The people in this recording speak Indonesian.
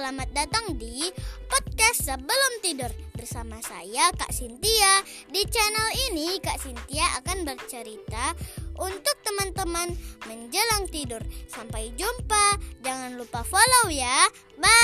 selamat datang di podcast sebelum tidur bersama saya Kak Sintia. Di channel ini Kak Sintia akan bercerita untuk teman-teman menjelang tidur. Sampai jumpa. Jangan lupa follow ya. Bye.